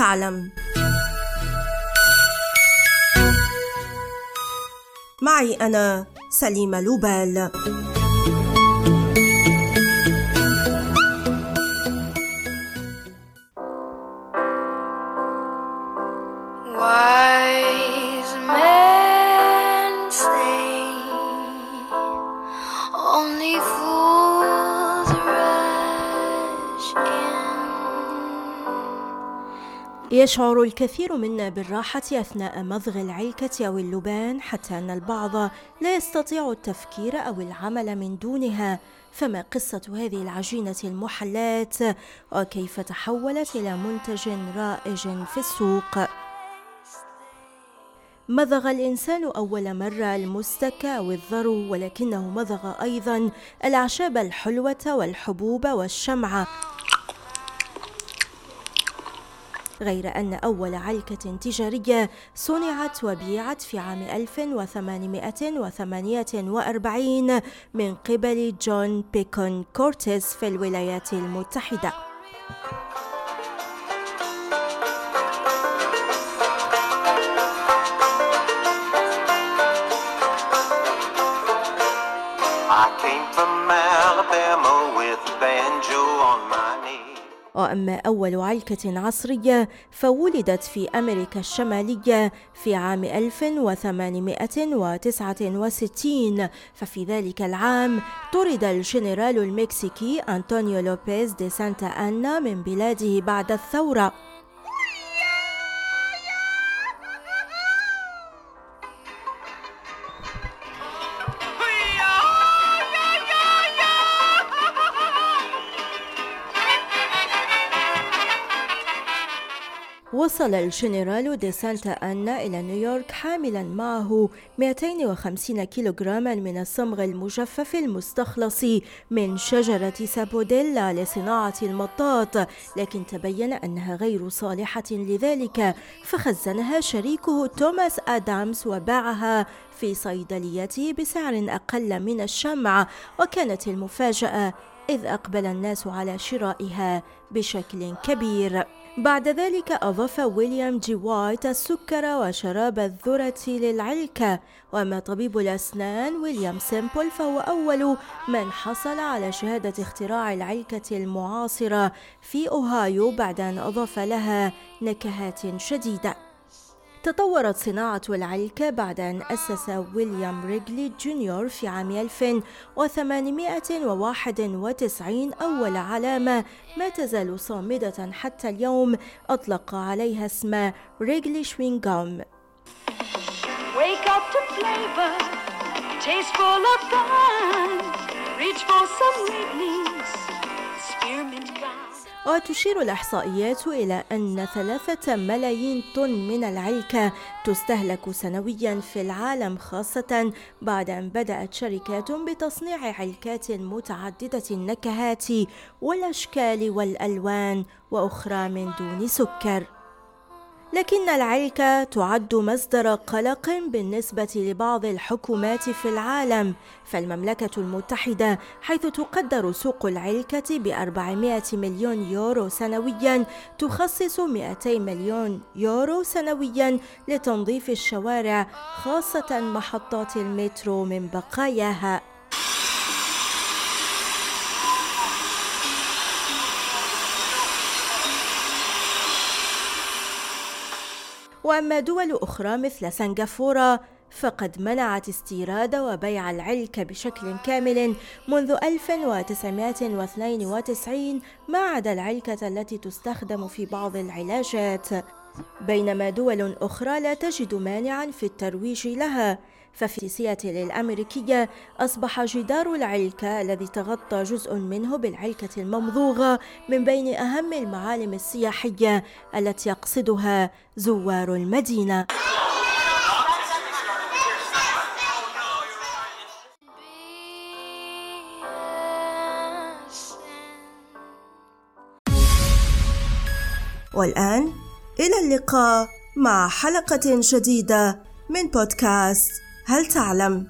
تعلم. معي أنا سليمة لوبال. Wise يشعر الكثير منا بالراحة أثناء مضغ العلكة أو اللبان حتى أن البعض لا يستطيع التفكير أو العمل من دونها. فما قصة هذه العجينة المحلاة وكيف تحولت إلى منتج رائج في السوق؟ مضغ الإنسان أول مرة المستك أو الذرو ولكنه مضغ أيضا الأعشاب الحلوة والحبوب والشمعة. غير أن أول علكة تجارية صنعت وبيعت في عام 1848 من قبل جون بيكون كورتيز في الولايات المتحدة I came from Alabama with banjo on my knee. وأما أول علكة عصرية فولدت في أمريكا الشمالية في عام 1869 ففي ذلك العام طرد الجنرال المكسيكي أنطونيو لوبيز دي سانتا أنا من بلاده بعد الثورة. وصل الجنرال دي سانتا أنا إلى نيويورك حاملا معه 250 كيلوغراما من الصمغ المجفف المستخلص من شجرة سابوديلا لصناعة المطاط لكن تبين أنها غير صالحة لذلك فخزنها شريكه توماس آدامز وباعها في صيدليته بسعر أقل من الشمع وكانت المفاجأة إذ أقبل الناس على شرائها بشكل كبير. بعد ذلك أضاف ويليام جي وايت السكر وشراب الذرة للعلكة. وأما طبيب الأسنان ويليام سيمبل فهو أول من حصل على شهادة اختراع العلكة المعاصرة في أوهايو بعد أن أضاف لها نكهات شديدة. تطورت صناعة العلكة بعد أن أسس ويليام ريغلي جونيور في عام 1891 أول علامة ما تزال صامدة حتى اليوم أطلق عليها اسم ريغلي شوينغام. وتشير الإحصائيات إلى أن ثلاثة ملايين طن من العلكة تستهلك سنويا في العالم خاصة بعد أن بدأت شركات بتصنيع علكات متعددة النكهات والأشكال والألوان وأخرى من دون سكر. لكن العلكة تعد مصدر قلق بالنسبة لبعض الحكومات في العالم فالمملكة المتحدة حيث تقدر سوق العلكة ب 400 مليون يورو سنويا تخصص 200 مليون يورو سنويا لتنظيف الشوارع خاصة محطات المترو من بقاياها. وأما دول أخرى مثل سنغافورة فقد منعت استيراد وبيع العلك بشكل كامل منذ 1992 ما عدا العلكة التي تستخدم في بعض العلاجات. بينما دول أخرى لا تجد مانعا في الترويج لها. ففي سياتل الأمريكية أصبح جدار العلكة الذي تغطى جزء منه بالعلكة الممضوغة من بين أهم المعالم السياحية التي يقصدها زوار المدينة. والآن إلى اللقاء مع حلقة جديدة من بودكاست هل تعلم؟